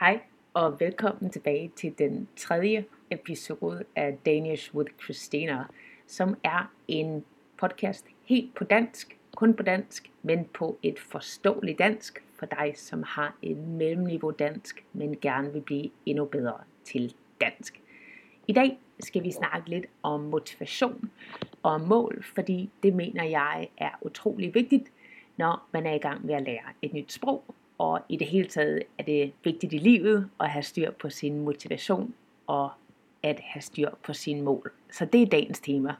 Hej og velkommen tilbage til den tredje episode af Danish with Christina, som er en podcast helt på dansk, kun på dansk, men på et forståeligt dansk for dig, som har et mellemniveau dansk, men gerne vil blive endnu bedre til dansk. I dag skal vi snakke lidt om motivation og mål, fordi det mener jeg er utrolig vigtigt, når man er i gang med at lære et nyt sprog, og i det hele taget er det vigtigt i livet at have styr på sin motivation og at have styr på sine mål. Så det er dagens tema.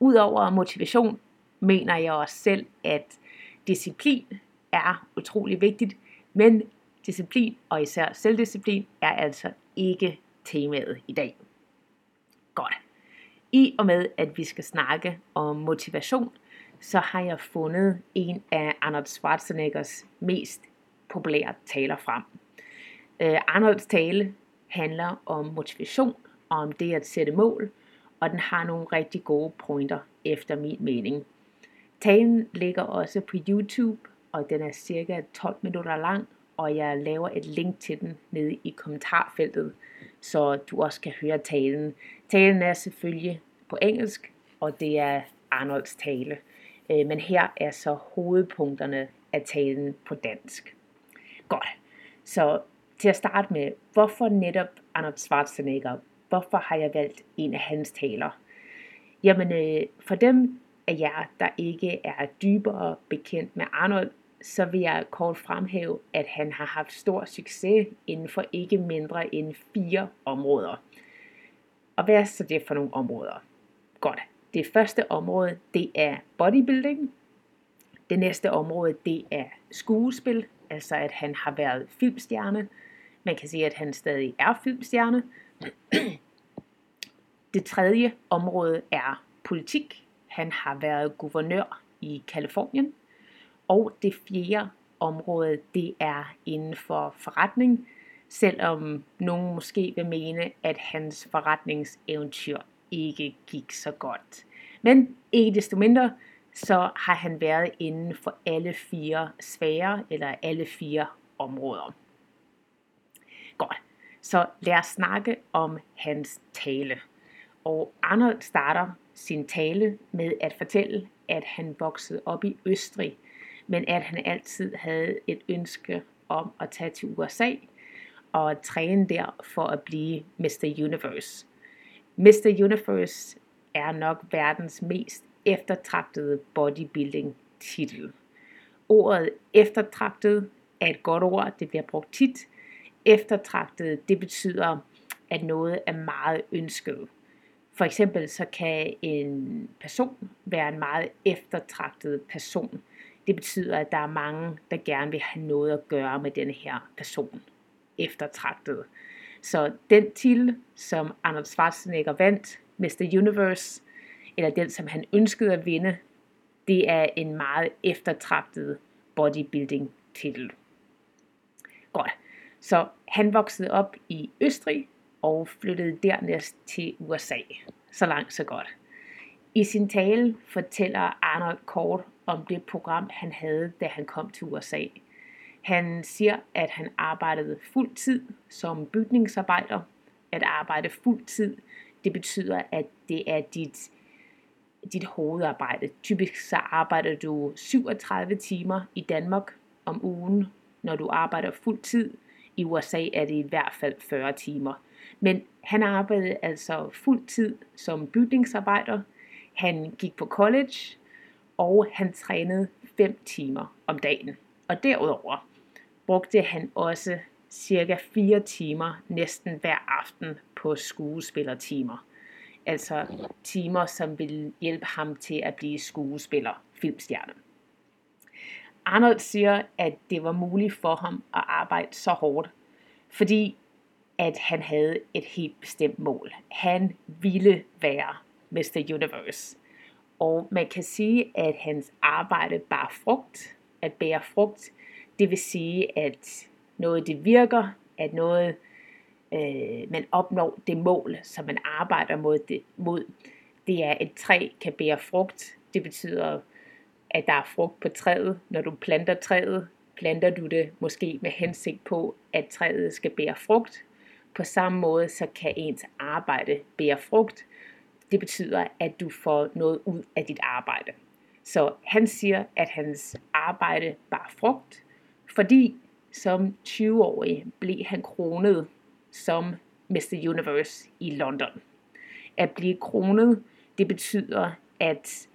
Udover motivation mener jeg også selv, at disciplin er utrolig vigtigt, men disciplin og især selvdisciplin er altså ikke temaet i dag. Godt. I og med, at vi skal snakke om motivation, så har jeg fundet en af Arnold Schwarzeneggers mest populære taler frem. Uh, Arnolds tale handler om motivation og om det at sætte mål, og den har nogle rigtig gode pointer efter min mening. Talen ligger også på YouTube, og den er cirka 12 minutter lang, og jeg laver et link til den nede i kommentarfeltet, så du også kan høre talen. Talen er selvfølgelig på engelsk, og det er Arnolds tale. Øh, men her er så hovedpunkterne af talen på dansk. Godt. Så til at starte med, hvorfor netop Arnold Schwarzenegger? Hvorfor har jeg valgt en af hans taler? Jamen, øh, for dem af jer, der ikke er dybere bekendt med Arnold, så vil jeg kort fremhæve, at han har haft stor succes inden for ikke mindre end fire områder. Og hvad er så det for nogle områder? Godt. Det første område, det er bodybuilding. Det næste område, det er skuespil, altså at han har været filmstjerne. Man kan sige, at han stadig er filmstjerne. Det tredje område er politik. Han har været guvernør i Kalifornien. Og det fjerde område, det er inden for forretning, selvom nogen måske vil mene, at hans forretningseventyr ikke gik så godt. Men ikke desto mindre, så har han været inden for alle fire sfærer, eller alle fire områder. Godt, så lad os snakke om hans tale. Og Arnold starter sin tale med at fortælle, at han voksede op i Østrig, men at han altid havde et ønske om at tage til USA og træne der for at blive Mr. Universe. Mr. Universe er nok verdens mest eftertragtede bodybuilding titel. Ordet eftertragtet er et godt ord, det bliver brugt tit. Eftertragtet, det betyder, at noget er meget ønsket. For eksempel så kan en person være en meget eftertragtet person. Det betyder, at der er mange, der gerne vil have noget at gøre med denne her person. Eftertragtet. Så den titel, som Arnold Schwarzenegger vandt, Mr. Universe, eller den, som han ønskede at vinde, det er en meget eftertragtet bodybuilding titel. Godt. Så han voksede op i Østrig og flyttede dernæst til USA. Så langt, så godt. I sin tale fortæller Arnold kort om det program, han havde, da han kom til USA. Han siger, at han arbejdede fuld tid som bygningsarbejder. At arbejde fuld tid, det betyder, at det er dit, dit hovedarbejde. Typisk så arbejder du 37 timer i Danmark om ugen, når du arbejder fuld tid. I USA er det i hvert fald 40 timer. Men han arbejdede altså fuld tid som bygningsarbejder. Han gik på college, og han trænede 5 timer om dagen. Og derudover brugte han også cirka 4 timer næsten hver aften på skuespillertimer. Altså timer, som vil hjælpe ham til at blive skuespiller, filmstjerne. Arnold siger, at det var muligt for ham at arbejde så hårdt, fordi at han havde et helt bestemt mål. Han ville være Mr. Universe. Og man kan sige, at hans arbejde bar frugt. At bære frugt, det vil sige, at noget det virker, at noget øh, man opnår det mål, som man arbejder mod, det, mod. Det er, at et træ kan bære frugt. Det betyder, at der er frugt på træet. Når du planter træet, planter du det måske med hensigt på, at træet skal bære frugt. På samme måde så kan ens arbejde bære frugt. Det betyder, at du får noget ud af dit arbejde. Så han siger, at hans arbejde bar frugt, fordi som 20-årig blev han kronet som Mr. Universe i London. At blive kronet, det betyder, at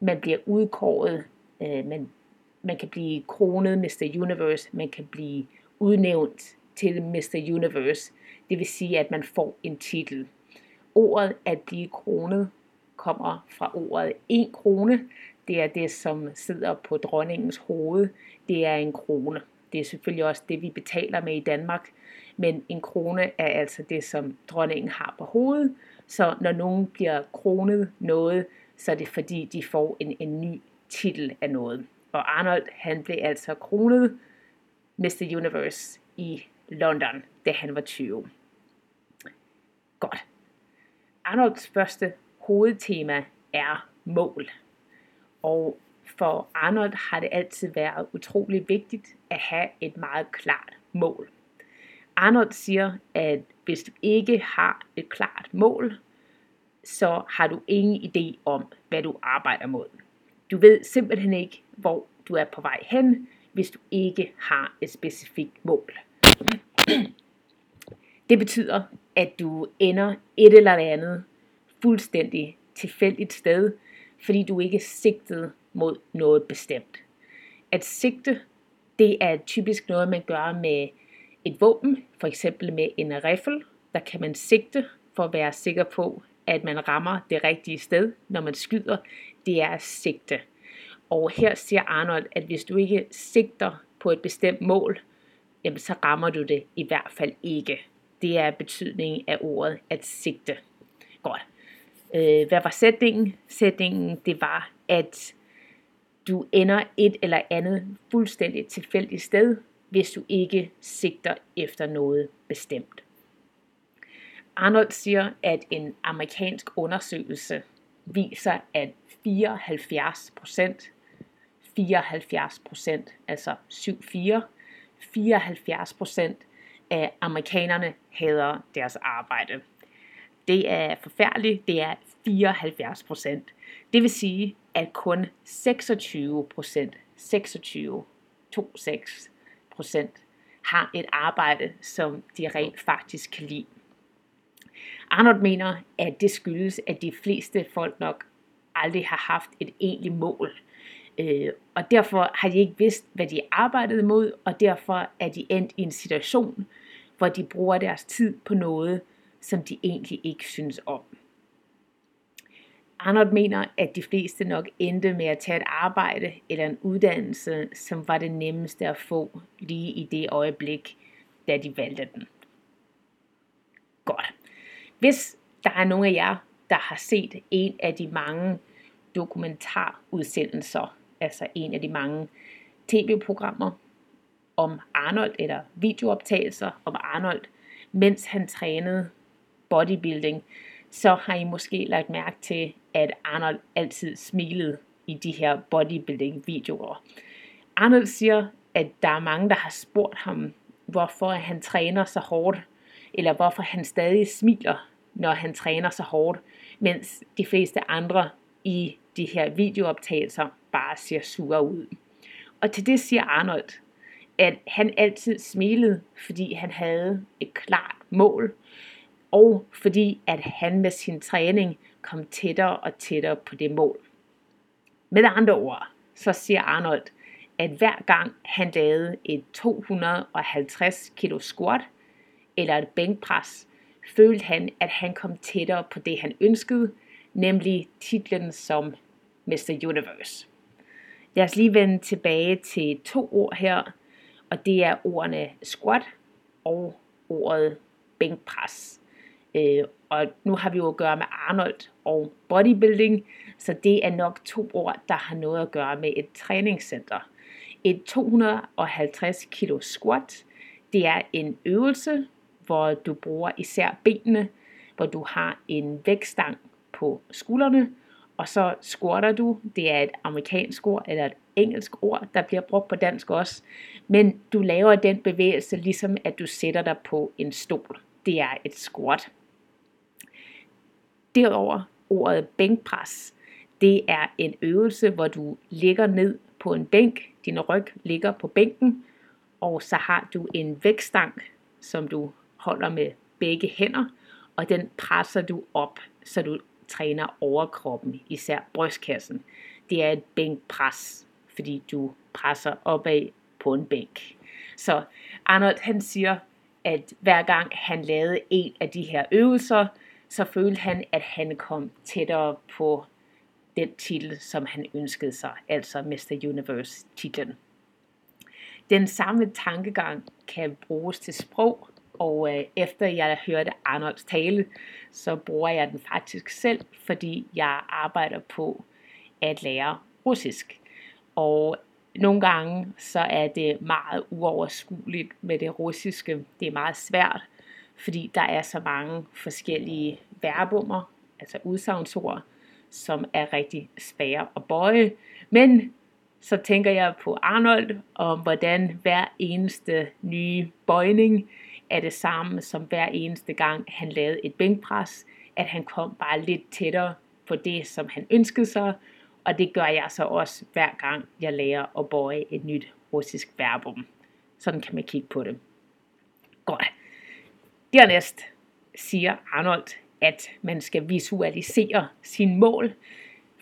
man bliver udkåret, øh, man, man kan blive kronet Mr. Universe, man kan blive udnævnt til Mr. Universe, det vil sige, at man får en titel. Ordet at blive kronet kommer fra ordet en krone. Det er det, som sidder på dronningens hoved. Det er en krone. Det er selvfølgelig også det, vi betaler med i Danmark. Men en krone er altså det, som dronningen har på hovedet. Så når nogen bliver kronet noget, så er det fordi, de får en, en ny titel af noget. Og Arnold, han blev altså kronet Mr. Universe i London, da han var 20. Godt. Arnolds første hovedtema er mål. Og for Arnold har det altid været utrolig vigtigt at have et meget klart mål. Arnold siger, at hvis du ikke har et klart mål, så har du ingen idé om, hvad du arbejder mod. Du ved simpelthen ikke, hvor du er på vej hen, hvis du ikke har et specifikt mål. Det betyder, at du ender et eller andet fuldstændig tilfældigt sted, fordi du ikke er sigtet mod noget bestemt. At sigte, det er typisk noget, man gør med et våben, for eksempel med en riffel. Der kan man sigte for at være sikker på, at man rammer det rigtige sted, når man skyder. Det er at sigte. Og her siger Arnold, at hvis du ikke sigter på et bestemt mål, jamen så rammer du det i hvert fald ikke. Det er betydningen af ordet at sigte. Godt. Øh, hvad var sætningen? Sætningen, det var, at du ender et eller andet fuldstændig tilfældigt sted, hvis du ikke sigter efter noget bestemt. Arnold siger, at en amerikansk undersøgelse viser, at 74 procent, 74 procent, altså 7-4, 74 procent af amerikanerne hader deres arbejde. Det er forfærdeligt, det er 74 procent. Det vil sige, at kun 26 procent, 26, 26 procent, har et arbejde, som de rent faktisk kan lide. Arnold mener, at det skyldes, at de fleste folk nok aldrig har haft et egentligt mål. Øh, og derfor har de ikke vidst, hvad de arbejdede mod, og derfor er de endt i en situation, hvor de bruger deres tid på noget, som de egentlig ikke synes om. Arnold mener, at de fleste nok endte med at tage et arbejde eller en uddannelse, som var det nemmeste at få lige i det øjeblik, da de valgte den. Godt. Hvis der er nogen af jer, der har set en af de mange dokumentarudsendelser, altså en af de mange tv-programmer om Arnold, eller videooptagelser om Arnold, mens han trænede bodybuilding, så har I måske lagt mærke til, at Arnold altid smilede i de her bodybuilding-videoer. Arnold siger, at der er mange, der har spurgt ham, hvorfor han træner så hårdt, eller hvorfor han stadig smiler, når han træner så hårdt, mens de fleste andre i de her videooptagelser bare ser sure ud. Og til det siger Arnold, at han altid smilede, fordi han havde et klart mål, og fordi at han med sin træning kom tættere og tættere på det mål. Med andre ord, så siger Arnold, at hver gang han lavede et 250 kilo squat eller et bænkpres, følte han, at han kom tættere på det, han ønskede, nemlig titlen som Mr. Universe. Lad os lige vende tilbage til to ord her, og det er ordene squat og ordet bænkpres. Øh, og nu har vi jo at gøre med Arnold og bodybuilding, så det er nok to ord, der har noget at gøre med et træningscenter. Et 250 kilo squat, det er en øvelse, hvor du bruger især benene, hvor du har en vægtstang på skuldrene, og så squatter du, det er et amerikansk ord, eller et engelsk ord, der bliver brugt på dansk også. Men du laver den bevægelse, ligesom at du sætter dig på en stol. Det er et squat. Derover ordet bænkpres. Det er en øvelse, hvor du ligger ned på en bænk. Din ryg ligger på bænken, og så har du en vægtstang, som du holder med begge hænder, og den presser du op, så du træner overkroppen, især brystkassen. Det er et bænkpres, fordi du presser opad på en bænk. Så Arnold han siger, at hver gang han lavede en af de her øvelser, så følte han, at han kom tættere på den titel, som han ønskede sig, altså Mr. Universe titlen. Den samme tankegang kan bruges til sprog, og øh, efter jeg hørte Arnolds tale, så bruger jeg den faktisk selv, fordi jeg arbejder på at lære russisk. Og nogle gange så er det meget uoverskueligt med det russiske. Det er meget svært, fordi der er så mange forskellige verbummer, altså udsagnsord, som er rigtig svære at bøje. Men så tænker jeg på Arnold, om hvordan hver eneste nye bøjning er det samme som hver eneste gang han lavede et bænkpres, at han kom bare lidt tættere på det, som han ønskede sig, og det gør jeg så også hver gang jeg lærer at bøje et nyt russisk verbum. Sådan kan man kigge på det. Godt. Dernæst siger Arnold, at man skal visualisere sin mål,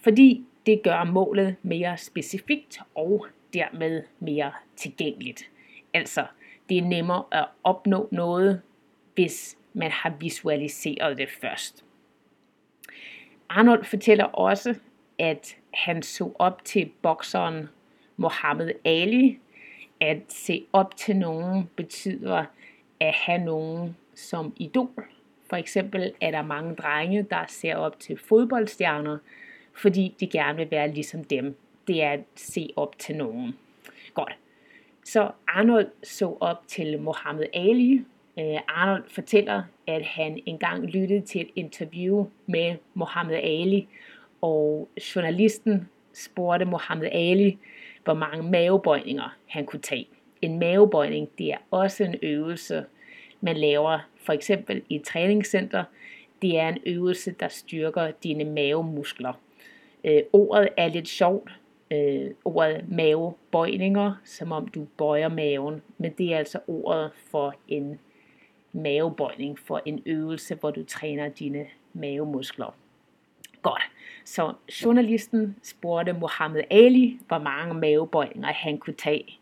fordi det gør målet mere specifikt og dermed mere tilgængeligt. Altså, det er nemmere at opnå noget, hvis man har visualiseret det først. Arnold fortæller også, at han så op til bokseren Mohammed Ali. At se op til nogen betyder at have nogen som idol. For eksempel er der mange drenge, der ser op til fodboldstjerner, fordi de gerne vil være ligesom dem. Det er at se op til nogen. Godt. Så Arnold så op til Muhammad Ali. Øh, Arnold fortæller, at han engang lyttede til et interview med Muhammad Ali, og journalisten spurgte Muhammad Ali, hvor mange mavebøjninger han kunne tage. En mavebøjning, det er også en øvelse, man laver for eksempel i et træningscenter. Det er en øvelse, der styrker dine mavemuskler. Øh, ordet er lidt sjovt, øh, ordet mavebøjninger, som om du bøjer maven, men det er altså ordet for en mavebøjning, for en øvelse, hvor du træner dine mavemuskler. Godt. Så journalisten spurgte Mohammed Ali, hvor mange mavebøjninger han kunne tage.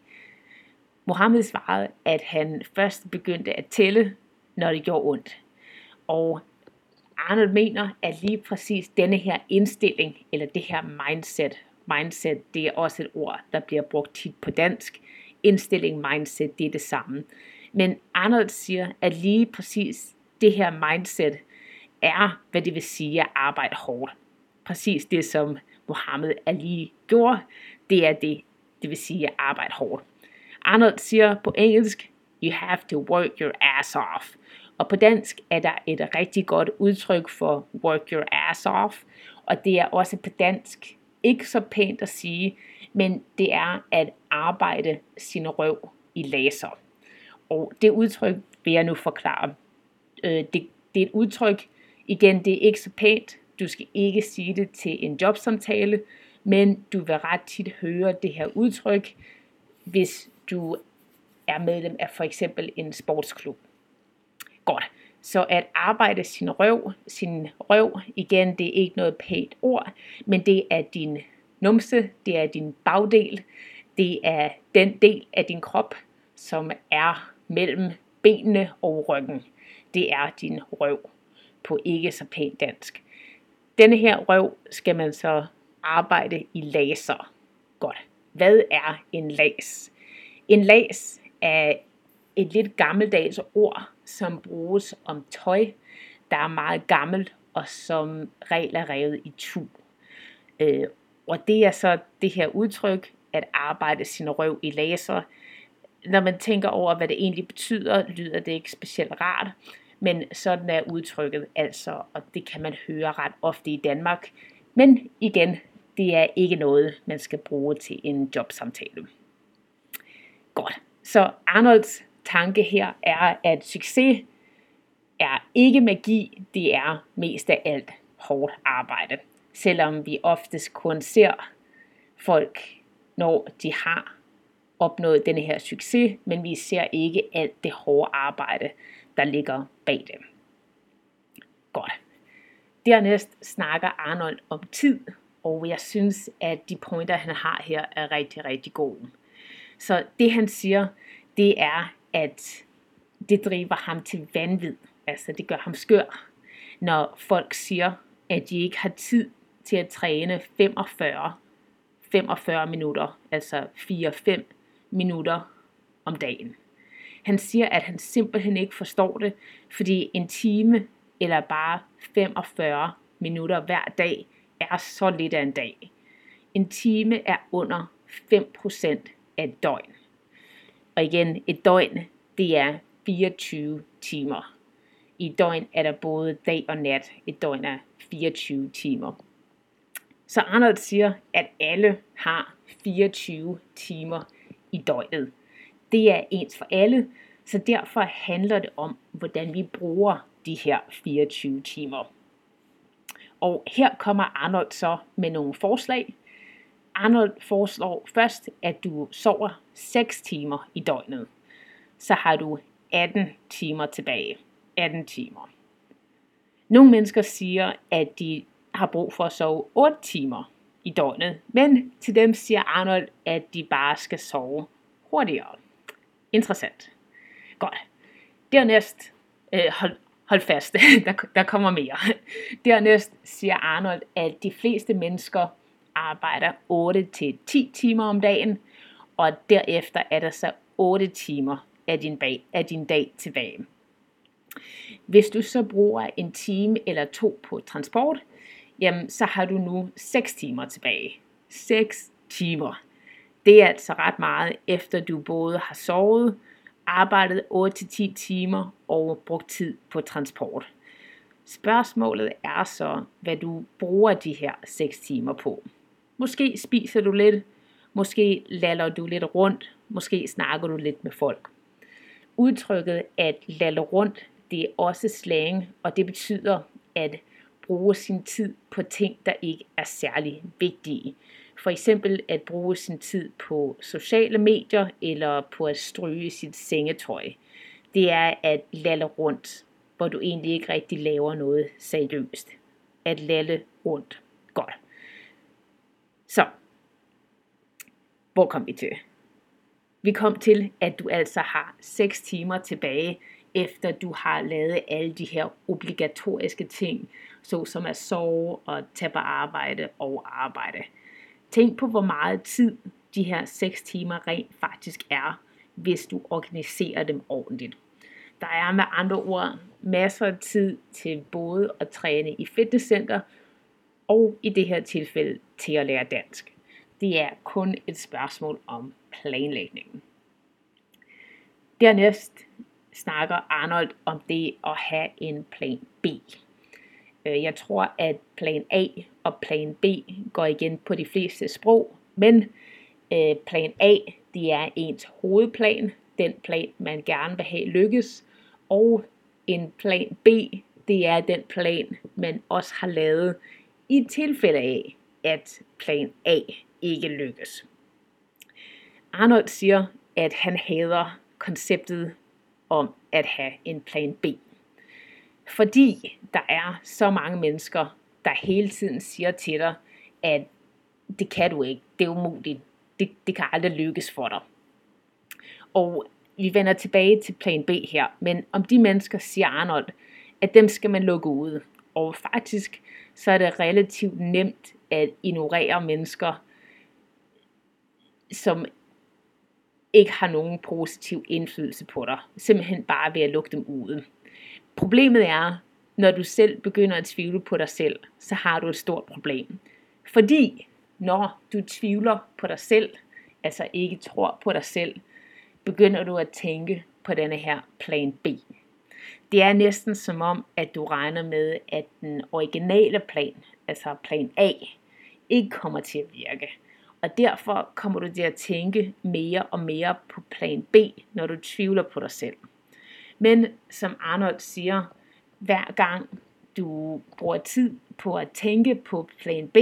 Mohammed svarede, at han først begyndte at tælle, når det gjorde ondt. Og Arnold mener, at lige præcis denne her indstilling, eller det her mindset, mindset, det er også et ord, der bliver brugt tit på dansk. Indstilling, mindset, det er det samme. Men Arnold siger, at lige præcis det her mindset er, hvad det vil sige at arbejde hårdt. Præcis det, som Mohammed Ali gjorde, det er det, det vil sige at arbejde hårdt. Arnold siger på engelsk, you have to work your ass off. Og på dansk er der et rigtig godt udtryk for work your ass off, og det er også på dansk ikke så pænt at sige, men det er at arbejde sin røv i laser. Og det udtryk vil jeg nu forklare. Øh, det, det er et udtryk, igen, det er ikke så pænt. Du skal ikke sige det til en jobsamtale, men du vil ret tit høre det her udtryk, hvis du er medlem af for eksempel en sportsklub. Godt. Så at arbejde sin røv, sin røv, igen, det er ikke noget pænt ord, men det er din numse, det er din bagdel, det er den del af din krop, som er mellem benene og ryggen. Det er din røv på ikke så pænt dansk. Denne her røv skal man så arbejde i laser. Godt. Hvad er en las? En las er et lidt gammeldags ord, som bruges om tøj, der er meget gammelt og som regel er revet i tu. Øh, og det er så det her udtryk, at arbejde sin røv i laser. Når man tænker over, hvad det egentlig betyder, lyder det ikke specielt rart. Men sådan er udtrykket altså, og det kan man høre ret ofte i Danmark. Men igen, det er ikke noget, man skal bruge til en jobsamtale. Godt. Så Arnolds tanke her er, at succes er ikke magi, det er mest af alt hårdt arbejde. Selvom vi oftest kun ser folk, når de har opnået denne her succes, men vi ser ikke alt det hårde arbejde, der ligger bag det. Godt. Dernæst snakker Arnold om tid, og jeg synes, at de pointer, han har her, er rigtig, rigtig gode. Så det han siger, det er, at det driver ham til vanvid. Altså det gør ham skør, når folk siger, at de ikke har tid til at træne 45, 45 minutter, altså 4-5 minutter om dagen. Han siger, at han simpelthen ikke forstår det, fordi en time eller bare 45 minutter hver dag er så lidt af en dag. En time er under 5% af et døgn. Og igen, et døgn, det er 24 timer. I et døgn er der både dag og nat. Et døgn er 24 timer. Så Arnold siger, at alle har 24 timer i døgnet. Det er ens for alle, så derfor handler det om, hvordan vi bruger de her 24 timer. Og her kommer Arnold så med nogle forslag. Arnold foreslår først, at du sover 6 timer i døgnet. Så har du 18 timer tilbage. 18 timer. Nogle mennesker siger, at de har brug for at sove 8 timer i døgnet, men til dem siger Arnold, at de bare skal sove hurtigere. Interessant. Godt. Dernæst, øh, hold, hold fast, der, der kommer mere. Dernæst siger Arnold, at de fleste mennesker arbejder 8-10 timer om dagen, og derefter er der så 8 timer af din, bag, af din dag tilbage. Hvis du så bruger en time eller to på transport, jamen så har du nu 6 timer tilbage. 6 timer. Det er altså ret meget, efter du både har sovet, arbejdet 8-10 timer og brugt tid på transport. Spørgsmålet er så, hvad du bruger de her 6 timer på. Måske spiser du lidt, måske laller du lidt rundt, måske snakker du lidt med folk. Udtrykket at lalle rundt, det er også slang, og det betyder at bruge sin tid på ting, der ikke er særlig vigtige. For eksempel at bruge sin tid på sociale medier eller på at stryge sit sengetøj. Det er at lalle rundt, hvor du egentlig ikke rigtig laver noget seriøst. At lalle rundt. Godt. Så, hvor kom vi til? Vi kom til, at du altså har 6 timer tilbage, efter du har lavet alle de her obligatoriske ting, såsom at sove og tage på arbejde og arbejde. Tænk på, hvor meget tid de her 6 timer rent faktisk er, hvis du organiserer dem ordentligt. Der er med andre ord masser af tid til både at træne i fitnesscenter og i det her tilfælde til at lære dansk. Det er kun et spørgsmål om planlægningen. Dernæst snakker Arnold om det at have en plan B. Øh, jeg tror, at plan A og plan B går igen på de fleste sprog, men øh, plan A, det er ens hovedplan, den plan, man gerne vil have lykkes, og en plan B, det er den plan, man også har lavet i tilfælde af, at plan A ikke lykkes. Arnold siger, at han hader konceptet om at have en plan B. Fordi der er så mange mennesker, der hele tiden siger til dig, at det kan du ikke, det er umuligt, det, det kan aldrig lykkes for dig. Og vi vender tilbage til plan B her, men om de mennesker siger Arnold, at dem skal man lukke ud. Og faktisk så er det relativt nemt at ignorere mennesker, som ikke har nogen positiv indflydelse på dig. Simpelthen bare ved at lukke dem ude. Problemet er, når du selv begynder at tvivle på dig selv, så har du et stort problem. Fordi når du tvivler på dig selv, altså ikke tror på dig selv, begynder du at tænke på denne her plan B. Det er næsten som om, at du regner med, at den originale plan, altså plan A, ikke kommer til at virke. Og derfor kommer du til at tænke mere og mere på plan B, når du tvivler på dig selv. Men som Arnold siger, hver gang du bruger tid på at tænke på plan B,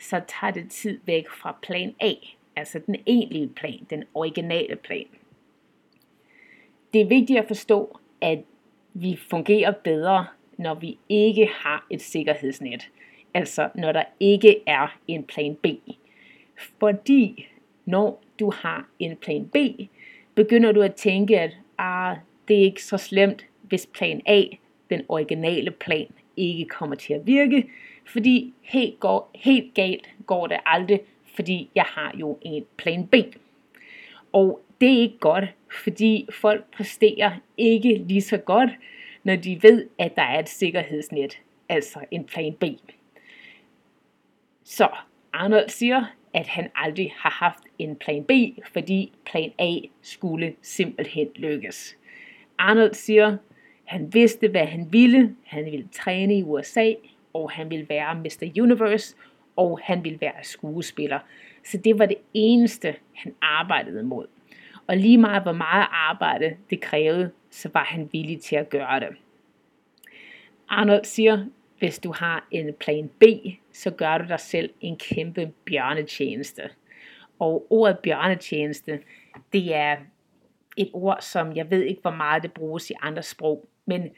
så tager det tid væk fra plan A, altså den egentlige plan, den originale plan. Det er vigtigt at forstå, at vi fungerer bedre, når vi ikke har et sikkerhedsnet. Altså når der ikke er en plan B. Fordi når du har en plan B, begynder du at tænke, at ah, det er ikke så slemt, hvis plan A, den originale plan, ikke kommer til at virke, fordi helt, går, helt galt går det aldrig, fordi jeg har jo en plan B. Og det er ikke godt, fordi folk præsterer ikke lige så godt, når de ved, at der er et sikkerhedsnet, altså en plan B. Så Arnold siger, at han aldrig har haft en plan B, fordi plan A skulle simpelthen lykkes. Arnold siger, han vidste, hvad han ville. Han ville træne i USA, og han ville være Mr. Universe, og han ville være skuespiller. Så det var det eneste, han arbejdede mod. Og lige meget hvor meget arbejde det krævede, så var han villig til at gøre det. Arnold siger, hvis du har en plan B, så gør du dig selv en kæmpe bjørnetjeneste. Og ordet bjørnetjeneste, det er et ord, som jeg ved ikke, hvor meget det bruges i andre sprog, men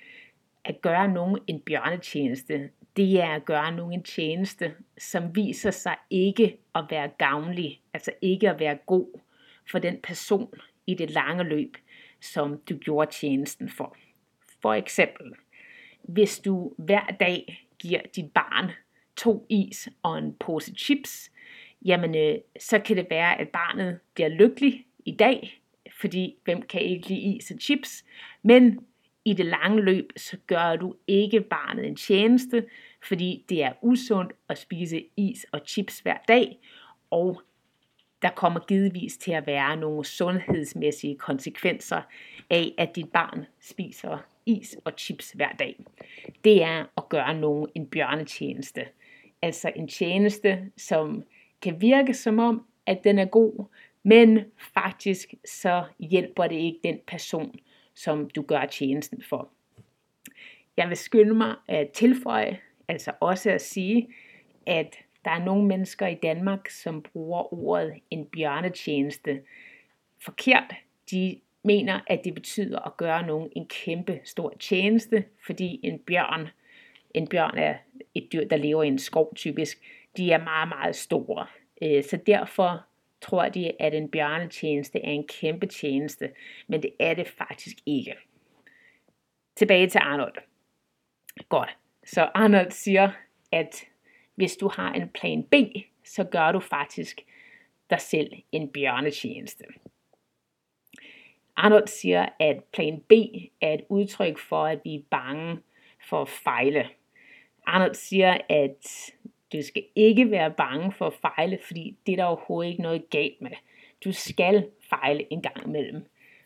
at gøre nogen en bjørnetjeneste, det er at gøre nogen en tjeneste, som viser sig ikke at være gavnlig, altså ikke at være god for den person i det lange løb, som du gjorde tjenesten for. For eksempel, hvis du hver dag giver dit barn to is og en pose chips, jamen øh, så kan det være, at barnet bliver lykkelig i dag, fordi hvem kan ikke lide is og chips, men i det lange løb, så gør du ikke barnet en tjeneste, fordi det er usundt at spise is og chips hver dag, og der kommer givetvis til at være nogle sundhedsmæssige konsekvenser af, at dit barn spiser is og chips hver dag. Det er at gøre nogen en bjørnetjeneste. Altså en tjeneste, som kan virke som om, at den er god, men faktisk så hjælper det ikke den person, som du gør tjenesten for. Jeg vil skynde mig at tilføje, altså også at sige, at der er nogle mennesker i Danmark, som bruger ordet en bjørnetjeneste forkert. De mener, at det betyder at gøre nogen en kæmpe stor tjeneste, fordi en bjørn, en bjørn er et dyr, der lever i en skov typisk, de er meget, meget store. Øh, så derfor tror de, at en bjørnetjeneste er en kæmpe tjeneste, men det er det faktisk ikke. Tilbage til Arnold. Godt. Så Arnold siger, at hvis du har en plan B, så gør du faktisk dig selv en bjørnetjeneste. Arnold siger, at plan B er et udtryk for, at vi er bange for at fejle. Arnold siger, at du skal ikke være bange for at fejle, fordi det er der overhovedet ikke noget galt med. Du skal fejle en gang imellem.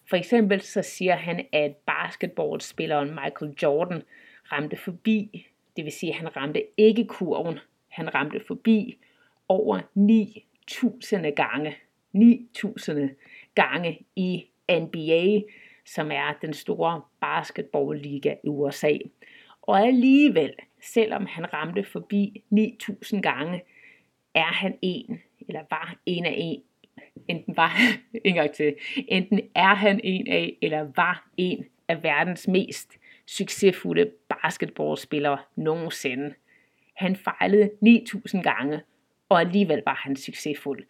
For eksempel så siger han, at basketballspilleren Michael Jordan ramte forbi, det vil sige, at han ramte ikke kurven, han ramte forbi over 9000 gange. 9000 gange i NBA, som er den store basketballliga i USA. Og alligevel, selvom han ramte forbi 9000 gange, er han en, eller var en af en, enten var, en gang til, enten er han en af, eller var en af verdens mest succesfulde basketballspillere nogensinde. Han fejlede 9000 gange, og alligevel var han succesfuld.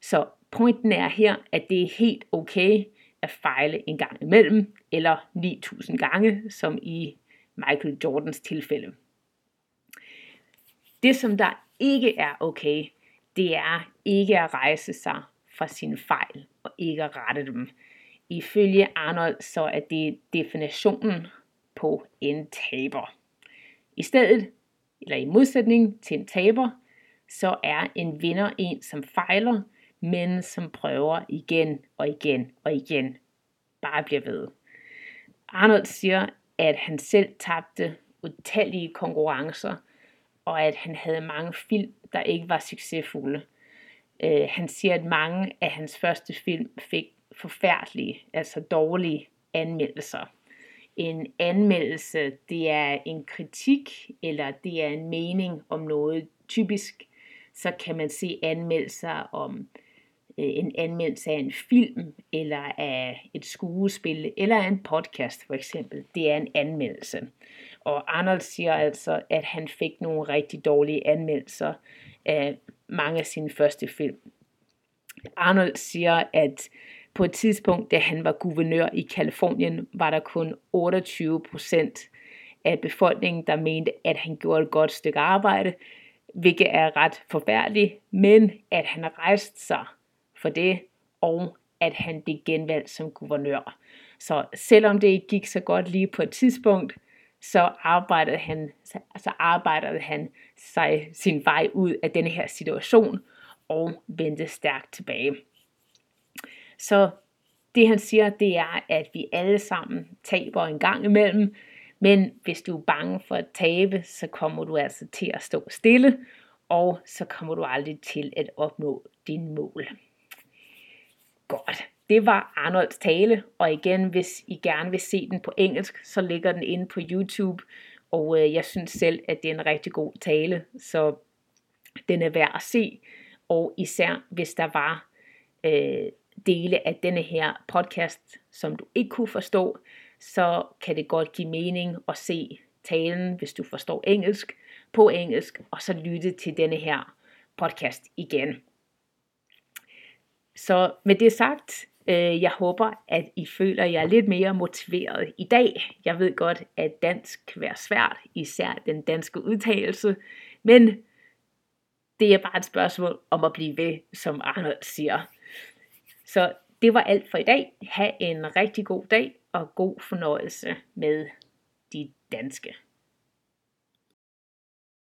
Så pointen er her, at det er helt okay at fejle en gang imellem, eller 9000 gange, som i Michael Jordans tilfælde. Det, som der ikke er okay, det er ikke at rejse sig fra sine fejl og ikke at rette dem. Ifølge Arnold så er det definitionen på en taber. I stedet, eller i modsætning til en taber, så er en vinder en, som fejler, men som prøver igen og igen og igen. Bare bliver ved. Arnold siger, at han selv tabte utallige konkurrencer, og at han havde mange film, der ikke var succesfulde. Øh, han siger, at mange af hans første film fik forfærdelige, altså dårlige anmeldelser. En anmeldelse, det er en kritik, eller det er en mening om noget. Typisk så kan man se anmeldelser om øh, en anmeldelse af en film, eller af et skuespil, eller af en podcast for eksempel. Det er en anmeldelse. Og Arnold siger altså, at han fik nogle rigtig dårlige anmeldelser af mange af sine første film. Arnold siger, at på et tidspunkt, da han var guvernør i Kalifornien, var der kun 28 procent af befolkningen, der mente, at han gjorde et godt stykke arbejde, hvilket er ret forfærdeligt, men at han rejste sig for det, og at han blev genvalgt som guvernør. Så selvom det ikke gik så godt lige på et tidspunkt, så arbejdede han, så arbejdede han sig sin vej ud af denne her situation og vendte stærkt tilbage. Så det han siger, det er, at vi alle sammen taber en gang imellem, men hvis du er bange for at tabe, så kommer du altså til at stå stille, og så kommer du aldrig til at opnå dine mål. Godt. Det var Arnolds tale, og igen, hvis I gerne vil se den på engelsk, så ligger den inde på YouTube, og øh, jeg synes selv, at det er en rigtig god tale, så den er værd at se, og især hvis der var øh, dele af denne her podcast, som du ikke kunne forstå, så kan det godt give mening at se talen, hvis du forstår engelsk, på engelsk, og så lytte til denne her podcast igen. Så med det sagt, Øh, jeg håber, at I føler jer lidt mere motiveret i dag. Jeg ved godt, at dansk kan være svært, især den danske udtalelse, men det er bare et spørgsmål om at blive ved, som Arnold siger. Så det var alt for i dag. Ha' en rigtig god dag og god fornøjelse med de danske.